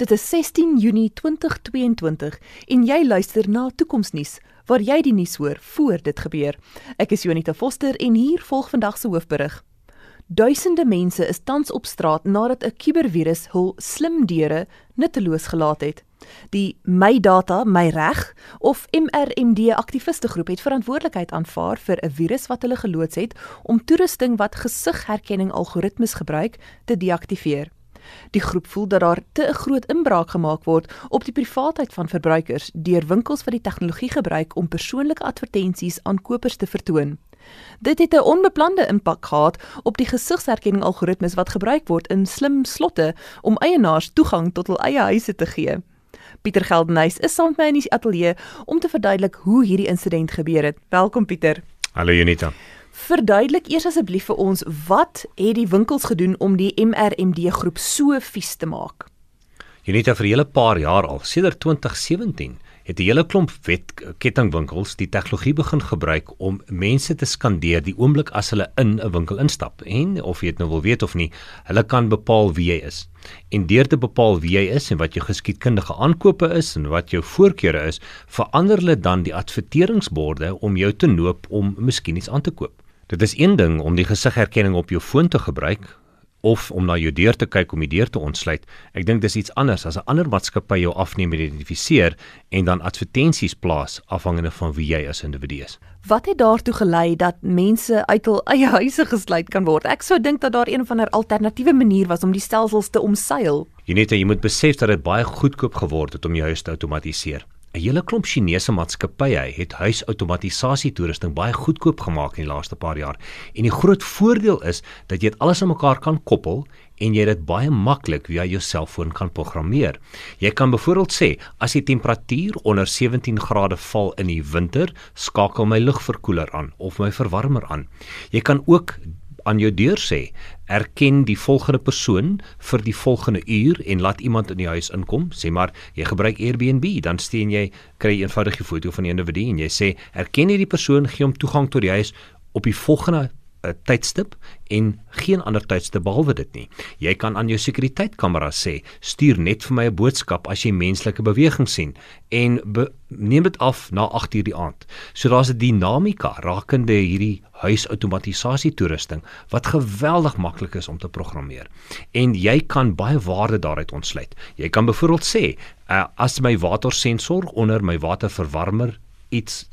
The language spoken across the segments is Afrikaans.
Dit is 16 Junie 2022 en jy luister na Toekomsnuus waar jy die nuus hoor voor dit gebeur. Ek is Jonita Foster en hier volg vandag se hoofberig. Duisende mense is tans op straat nadat 'n kubervirus hul slim deure nutteloos gelaat het. Die My Data, My Reg of MRMD aktiviste groep het verantwoordelikheid aanvaar vir 'n virus wat hulle geloods het om toerusting wat gesigherkenning algoritmes gebruik te deaktiveer. Die groep voel dat daar te 'n groot inbraak gemaak word op die privaatheid van verbruikers deur winkels wat die tegnologie gebruik om persoonlike advertensies aan kopers te vertoon. Dit het 'n onbeplande impak gehad op die gesigsherkenning algoritmes wat gebruik word in slim slotte om eienaars toegang tot hul eie huise te gee. Pieter Geldenhuys is saam met my in die ateljee om te verduidelik hoe hierdie insident gebeur het. Welkom Pieter. Hallo Junita. Verduidelik eers asseblief vir ons wat het die winkels gedoen om die MRMD groep so vies te maak? Unita vir 'n hele paar jaar al, sedert 2017, het 'n hele klomp wetkettingwinkels die tegnologie begin gebruik om mense te skandeer die oomblik as hulle in 'n winkel instap. En of jy dit nou wil weet of nie, hulle kan bepaal wie jy is. En deur te bepaal wie jy is en wat jou geskiedkundige aankope is en wat jou voorkeure is, verander hulle dan die adverteringsborde om jou te noop om miskien iets aan te koop. Dit is een ding om die gesigherkenning op jou foon te gebruik of om na jou deur te kyk om die deur te ontsluit. Ek dink dis iets anders as 'n ander maatskappy jou afneem en identifiseer en dan advertensies plaas afhangende van wie jy as individu is. Wat het daartoe gelei dat mense uit hul eie huise gesluit kan word? Ek sou dink dat daar een van 'n alternatiewe manier was om die stelsels te omseil. Jy net jy moet besef dat dit baie goedkoop geword het om jou huis te outomatiseer. 'n hele klomp Chinese maatskappye het huisautomatisasie toerusting baie goedkoop gemaak in die laaste paar jaar. En die groot voordeel is dat jy dit alles aan mekaar kan koppel en jy dit baie maklik via jou selfoon kan programmeer. Jy kan byvoorbeeld sê as die temperatuur onder 17 grade val in die winter, skakel my lugverkoeler aan of my verwarmer aan. Jy kan ook aan jou deur sê erken die volgende persoon vir die volgende uur en laat iemand in die huis inkom. Sê maar jy gebruik Airbnb dan steen jy kry 'n eenvoudige foto van die individu en jy sê erken hierdie persoon gee hom toegang tot die huis op die volgende 'n tydstip en geen ander tydstip behalwe dit nie. Jy kan aan jou sekuriteitkamera sê, stuur net vir my 'n boodskap as jy menslike beweging sien en be neem dit af na 8:00 die aand. So daar's 'n dinamika rakende hierdie huisautomatisasie toerusting wat geweldig maklik is om te programmeer. En jy kan baie waarde daaruit ontsluit. Jy kan byvoorbeeld sê, uh, as my watersensor onder my waterverwarmer iets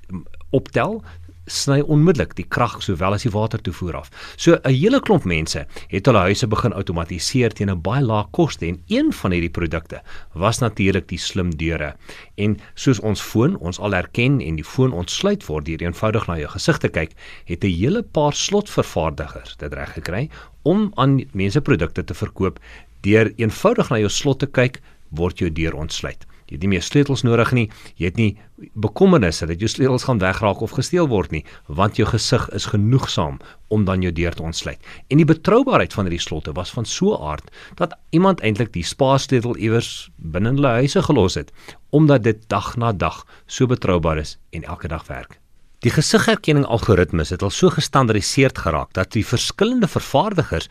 optel, sny onmiddellik die krag sowel as die watertoevoer af. So 'n hele klomp mense het hulle huise begin outomatiseer teen 'n baie lae koste en een van hierdie produkte was natuurlik die slim deure. En soos ons foon ons al herken en die foon ontsluit word deur eenvoudig na jou gesig te kyk, het 'n hele paar slotvervaardigers dit reg gekry om aan mense produkte te verkoop deur eenvoudig na jou slot te kyk word jou deur ontsluit. Jy het nie meer sleutels nodig nie. Jy het nie bekommernisse dat jou sleutels gaan wegraak of gesteel word nie, want jou gesig is genoegsaam om dan jou deur te ontsluit. En die betroubaarheid van hierdie slotte was van so 'n aard dat iemand eintlik die spaarsleutel iewers binne hulle huise gelos het, omdat dit dag na dag so betroubaar is en elke dag werk. Die gesigherkenning algoritmes het al so gestandardiseer geraak dat die verskillende vervaardigers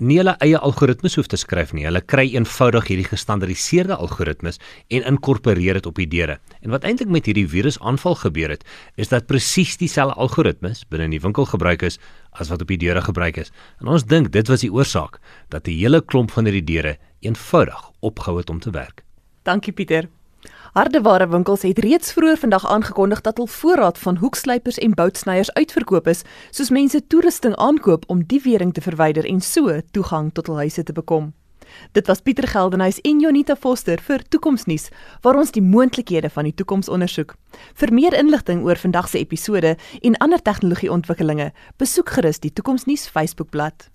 nie hulle eie algoritmes hoef te skryf nie. Hulle kry eenvoudig hierdie gestandardiseerde algoritmes en inkorporeer dit op die deure. En wat eintlik met hierdie virusaanval gebeur het, is dat presies dieselfde algoritmes binne in die winkel gebruik is as wat op die deure gebruik is. En ons dink dit was die oorsaak dat 'n hele klomp van hierdie deure eenvoudig opgehou het om te werk. Dankie Pieter. Hardeware winkels het reeds vroeër vandag aangekondig dat hul voorraad van hoekslypers en boutsnyers uitverkoop is, soos mense toerusting aankoop om die wering te verwyder en so toegang tot hul huise te bekom. Dit was Pieter Geldenhuys en Jonita Foster vir Toekomsnuus waar ons die moontlikhede van die toekoms ondersoek. Vir meer inligting oor vandag se episode en ander tegnologieontwikkelinge, besoek gerus die Toekomsnuus Facebookblad.